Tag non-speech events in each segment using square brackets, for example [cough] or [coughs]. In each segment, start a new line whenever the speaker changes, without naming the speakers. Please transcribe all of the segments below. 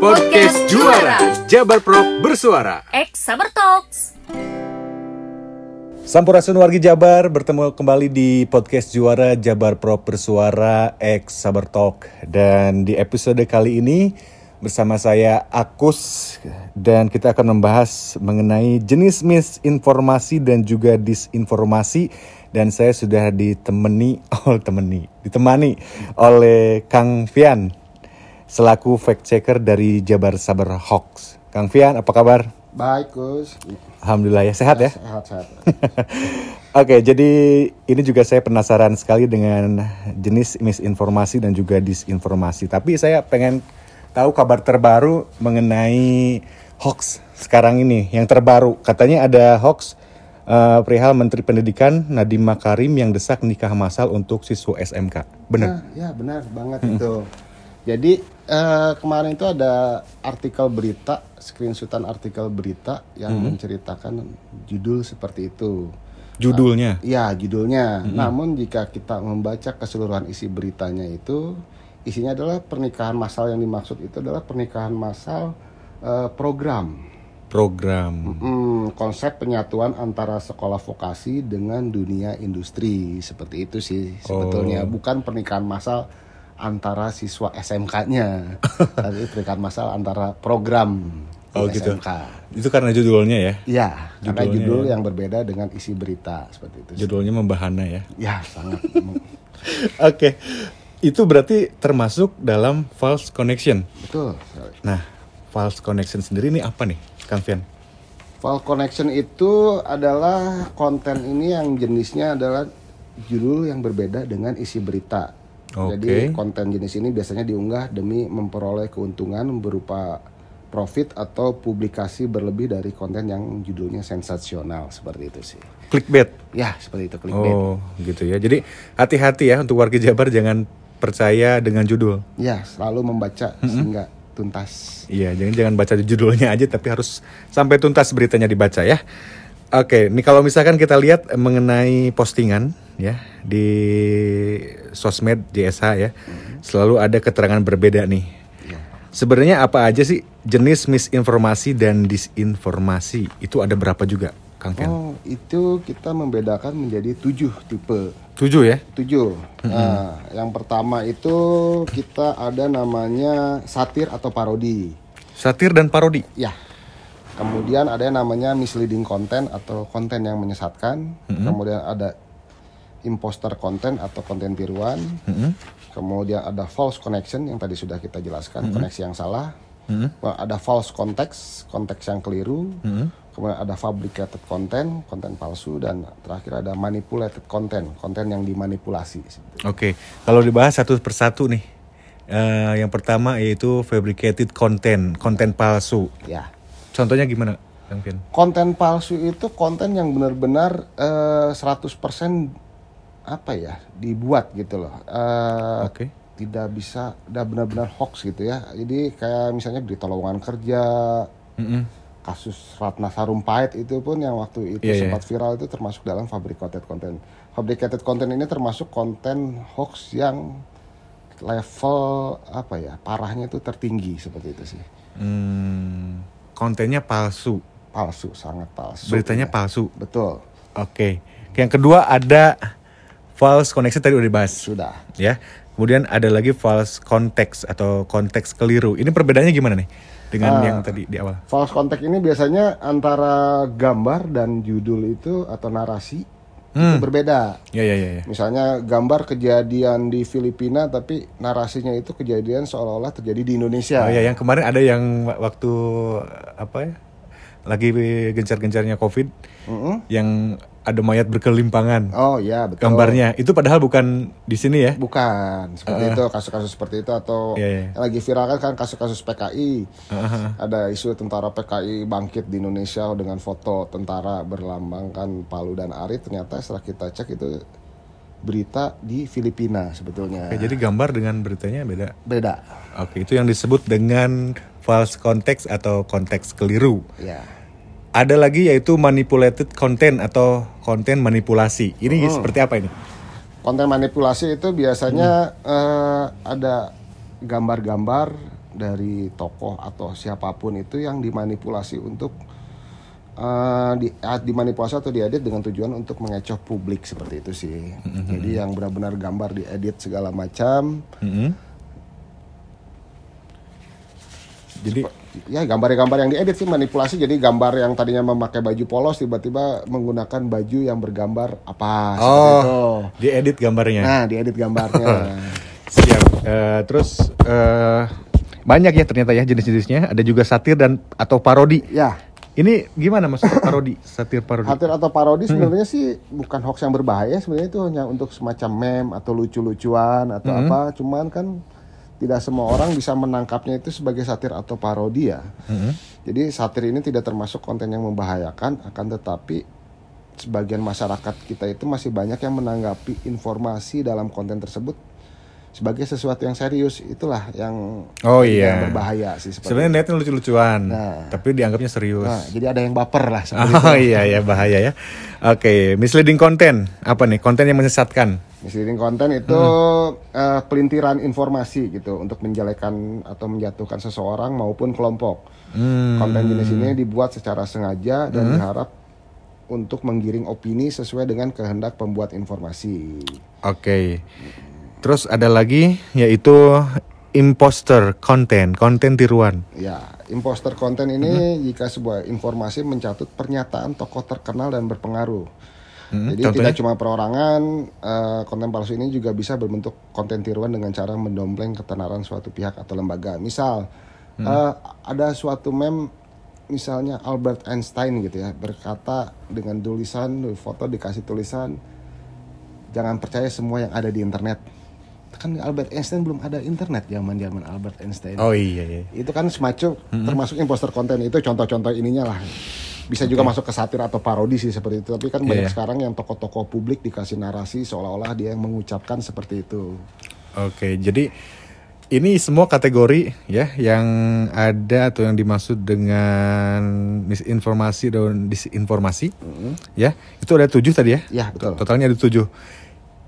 Podcast Juara. Jabar Pro bersuara.
X Saber Talks.
Sampurasun wargi Jabar bertemu kembali di podcast Juara Jabar Pro Bersuara X Saber Talk. Dan di episode kali ini bersama saya Akus dan kita akan membahas mengenai jenis misinformasi dan juga disinformasi. Dan saya sudah ditemani [laughs] oh temani ditemani oleh Kang Fian selaku fact checker dari Jabar Saber Hoax. Kang Fian apa kabar?
Baik, Gus.
Alhamdulillah ya sehat ya.
Sehat-sehat. [laughs]
Oke, jadi ini juga saya penasaran sekali dengan jenis misinformasi dan juga disinformasi. Tapi saya pengen tahu kabar terbaru mengenai hoax sekarang ini. Yang terbaru, katanya ada hoax eh, perihal Menteri Pendidikan Nadiem Makarim yang desak nikah massal untuk siswa SMK. Benar?
Nah, ya benar banget itu. Jadi eh, kemarin itu ada artikel berita, screenshotan artikel berita yang menceritakan judul seperti itu.
Judulnya.
Ya, judulnya. Namun jika kita membaca keseluruhan isi beritanya itu, isinya adalah pernikahan massal yang dimaksud itu adalah pernikahan massal eh, program.
Program.
Hmm, konsep penyatuan antara sekolah vokasi dengan dunia industri seperti itu sih sebetulnya bukan pernikahan massal antara siswa SMK-nya [laughs] tapi pernikahan massal antara program
Oh gitu.
SMK.
Itu karena judulnya ya.
Iya, karena judul
ya.
yang berbeda dengan isi berita seperti itu.
Judulnya membahana ya.
Ya, sangat. [laughs]
Oke. Itu berarti termasuk dalam false connection.
Betul.
Nah, false connection sendiri ini apa nih, Kang Fian?
File connection itu adalah konten ini yang jenisnya adalah judul yang berbeda dengan isi berita.
Oke.
Jadi konten jenis ini biasanya diunggah demi memperoleh keuntungan berupa profit atau publikasi berlebih dari konten yang judulnya sensasional seperti itu sih.
Clickbait.
Ya seperti itu clickbait.
Oh, gitu ya. Jadi hati-hati ya untuk warga Jabar jangan percaya dengan judul.
Ya selalu membaca sehingga tuntas.
Iya, jangan jangan baca judulnya aja tapi harus sampai tuntas beritanya dibaca ya. Oke, ini kalau misalkan kita lihat mengenai postingan ya di sosmed JSH ya, selalu ada keterangan berbeda nih. Sebenarnya apa aja sih jenis misinformasi dan disinformasi? Itu ada berapa juga, Kang Fian?
Oh itu kita membedakan menjadi tujuh tipe.
Tujuh ya?
Tujuh. Nah, yang pertama itu kita ada namanya satir atau parodi.
Satir dan parodi.
Ya. Kemudian ada yang namanya misleading content atau konten yang menyesatkan. Kemudian ada imposter content atau konten tiruan. Kemudian ada false connection yang tadi sudah kita jelaskan, koneksi yang salah. Wah, Ada false context, konteks yang keliru. Kemudian ada fabricated content, konten palsu dan terakhir ada manipulated content, konten yang dimanipulasi.
Oke, kalau dibahas satu persatu nih. Eh, yang pertama yaitu fabricated content, konten palsu.
Ya.
Contohnya gimana, Kang Fian?
konten palsu itu konten yang benar-benar eh, 100% apa ya dibuat gitu loh Eh,
Oke.
tidak bisa udah benar-benar hoax gitu ya jadi kayak misalnya berita lowongan kerja
Mm-mm.
kasus Ratna Sarumpait itu pun yang waktu itu
Iya, iya.
sempat viral itu termasuk dalam fabricated content fabricated content ini termasuk konten hoax yang level apa ya parahnya itu tertinggi seperti itu sih
Hmm, kontennya palsu,
palsu sangat palsu
beritanya
ya.
palsu.
betul
Oke. Yang kedua ada false connection tadi udah dibahas,
sudah
ya. Kemudian ada lagi false context atau konteks keliru. Ini perbedaannya gimana nih dengan
Ah.
yang tadi di awal?
False context ini biasanya antara gambar dan judul itu atau narasi itu berbeda.
Ya ya ya. ya.
Misalnya gambar kejadian di Filipina tapi narasinya itu kejadian seolah-olah terjadi di Indonesia.
Oh ya, yang kemarin ada yang wa- waktu apa ya? Lagi gencar-gencarnya Covid,
Mm-mm.
yang ada mayat berkelimpangan.
Oh ya betul.
Gambarnya itu padahal bukan di sini ya.
Bukan seperti itu kasus-kasus seperti itu atau
Iya, iya.
lagi viral kan kan kasus-kasus PKI. Ada isu tentara PKI bangkit di Indonesia dengan foto tentara berlambangkan Palu dan Ari ternyata setelah kita cek itu berita di Filipina sebetulnya.
Oke, jadi gambar dengan beritanya beda.
Beda.
Oke, itu yang disebut dengan false context atau konteks keliru.
Ya.
Ada lagi yaitu manipulated content atau konten manipulasi. Ini seperti apa ini?
Konten manipulasi itu biasanya eh, ada gambar-gambar dari tokoh atau siapa pun itu yang dimanipulasi untuk eh, di, dimanipulasi atau diedit dengan tujuan untuk mengecoh publik seperti itu sih. Jadi yang benar-benar gambar diedit segala macam.
Mm-mm. Jadi
Ya gambar-gambar yang diedit sih manipulasi. Jadi gambar yang tadinya memakai baju polos tiba-tiba menggunakan baju yang bergambar apa itu.
oh, diedit gambarnya.
Nah, diedit gambarnya. [laughs]
Siap. Eh, terus eh, banyak ya ternyata ya jenis-jenisnya. Ada juga satir dan atau parodi.
ya,
Ini gimana maksud [coughs] parodi? Satir parodi.
Hatir atau parodi sebenarnya sih bukan hoax yang berbahaya sebenarnya itu hanya untuk semacam meme atau lucu-lucuan atau apa cuman kan tidak semua orang bisa menangkapnya itu sebagai satir atau parodi ya. Jadi satir ini tidak termasuk konten yang membahayakan akan tetapi sebagian masyarakat kita itu masih banyak yang menanggapi informasi dalam konten tersebut sebagai sesuatu yang serius itulah yang
Oh
yang
iya.
berbahaya sih
Sebenarnya niatnya lucu-lucuan,
Nah.
tapi dianggapnya serius.
Nah, jadi ada yang baper lah [laughs]
Oh iya ya bahaya ya. Oke, misleading content apa nih? Konten yang menyesatkan.
Misleading konten itu eh, pelintiran informasi gitu untuk menjelekan atau menjatuhkan seseorang maupun kelompok. Konten jenis ini dibuat secara sengaja dan diharap untuk menggiring opini sesuai dengan kehendak pembuat informasi.
Oke. Terus ada lagi yaitu imposter content, konten tiruan.
Ya, imposter konten ini jika sebuah informasi mencatut pernyataan tokoh terkenal dan berpengaruh. Jadi
contohnya?
tidak cuma perorangan, eh, konten palsu ini juga bisa berbentuk konten tiruan dengan cara mendompleng ketenaran suatu pihak atau lembaga. Misal eh, ada suatu meme, misalnya Albert Einstein gitu ya berkata dengan tulisan, foto dikasih tulisan, jangan percaya semua yang ada di internet. Kan Albert Einstein belum ada internet zaman zaman Albert Einstein
Oh iya iya.
itu kan semacam termasuk imposter konten itu contoh-contoh ininya lah bisa juga masuk ke satir atau parodi sih seperti itu tapi kan banyak
Iya.
sekarang yang tokoh-tokoh publik dikasih narasi seolah-olah dia yang mengucapkan seperti itu
Oke, jadi ini semua kategori ya yang ada atau yang dimaksud dengan misinformasi dan disinformasi, ya itu ada tujuh tadi ya?
Ya, betul.
Totalnya ada tujuh.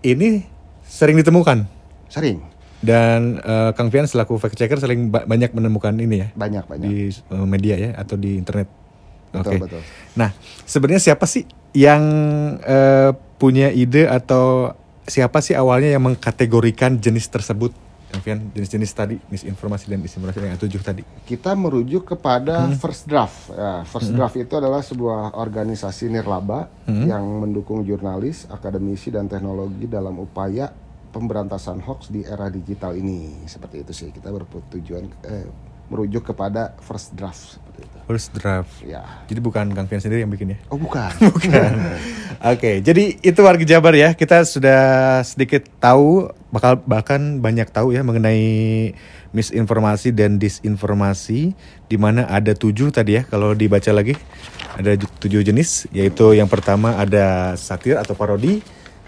Ini sering ditemukan
sering
dan eh, Kang Fian selaku fact checker sering ba- banyak menemukan ini ya
banyak banyak
di eh, media ya atau di internet.
Betul,
Oke.
betul.
Nah, sebenarnya siapa sih yang eh, punya ide atau siapa sih awalnya yang mengkategorikan jenis tersebut? Kang Fian, jenis-jenis tadi, misinformasi dan disinformasi yang tujuh tadi.
kita merujuk kepada first draft ya, first draft itu adalah sebuah organisasi nirlaba yang mendukung jurnalis akademisi dan teknologi dalam upaya pemberantasan hoax di era digital ini seperti itu sih kita bertujuan eh, merujuk kepada first draft seperti itu
First draft.
ya
Jadi bukan Kang Fian sendiri yang bikin ya?
Oh bukan. [laughs]
Bukan. Oke, jadi itu warga Jabar ya. Kita sudah sedikit tahu, bakal bahkan banyak tahu ya mengenai misinformasi dan disinformasi, di mana ada tujuh tadi ya. Kalau dibaca lagi, ada ju- tujuh jenis, yaitu yang pertama ada satir atau parodi,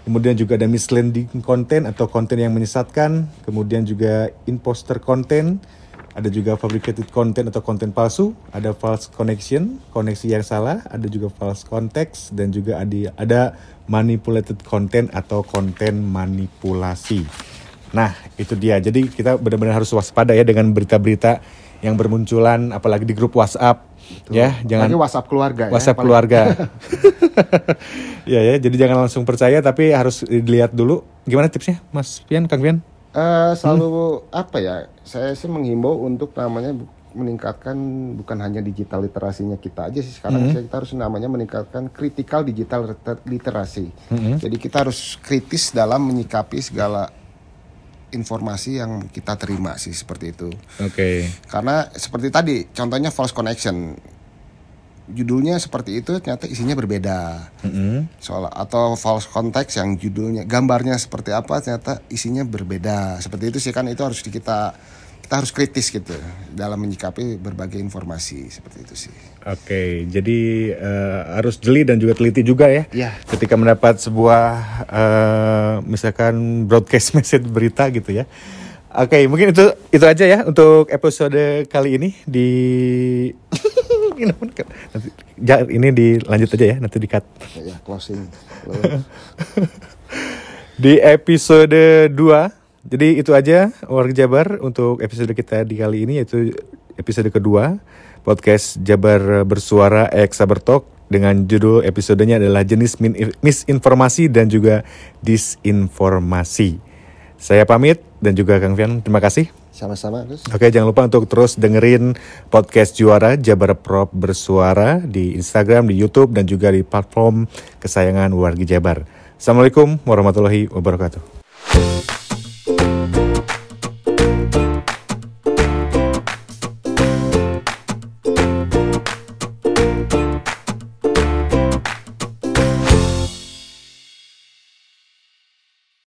kemudian juga ada misleading konten atau konten yang menyesatkan, kemudian juga imposter konten, ada juga fabricated content atau konten palsu, ada false connection, koneksi yang salah, ada juga false context dan juga ada ada manipulated content atau konten manipulasi. Nah, itu dia. Jadi kita benar-benar harus waspada ya dengan berita-berita yang bermunculan apalagi di grup WhatsApp ya, jangan
Lagi WhatsApp keluarga ya.
WhatsApp keluarga. [laughs] [laughs] ya ya, jadi jangan langsung percaya tapi harus dilihat dulu. Gimana tipsnya, Mas Pian, Kang Pian?
Eh, selalu apa ya? Saya sih menghimbau untuk namanya meningkatkan bukan hanya digital literasinya kita aja sih sekarang sih kita harus namanya meningkatkan critical digital liter- literasi. Jadi kita harus kritis dalam menyikapi segala informasi yang kita terima sih seperti itu.
Oke.
Karena seperti tadi contohnya false connection. Judulnya seperti itu ternyata isinya berbeda. Soal atau false context yang judulnya gambarnya seperti apa ternyata isinya berbeda. Seperti itu sih kan itu harus di kita kita harus kritis gitu dalam menyikapi berbagai informasi seperti itu sih.
Oke, jadi eh, harus jeli dan juga teliti juga ya.
Iya.
Ketika mendapat sebuah eh, misalkan broadcast [laughs] message berita gitu ya. Oke, mungkin itu itu aja ya untuk episode kali ini di [laughs] ini nanti, ja- ini dilanjut aja ya nanti di cut.
Ya, ya, closing. [laughs]
Di episode 2 Jadi itu aja warga Jabar untuk episode kita di kali ini yaitu episode kedua podcast Jabar Bersuara X Talk dengan judul episodenya adalah jenis misinformasi dan juga disinformasi. Saya pamit dan juga Kang Fian terima kasih.
Sama-sama.
Oke, jangan lupa untuk terus dengerin podcast Juara Jabar Prop Bersuara di Instagram, di YouTube, dan juga di platform kesayangan warga Jabar. Assalamualaikum warahmatullahi wabarakatuh.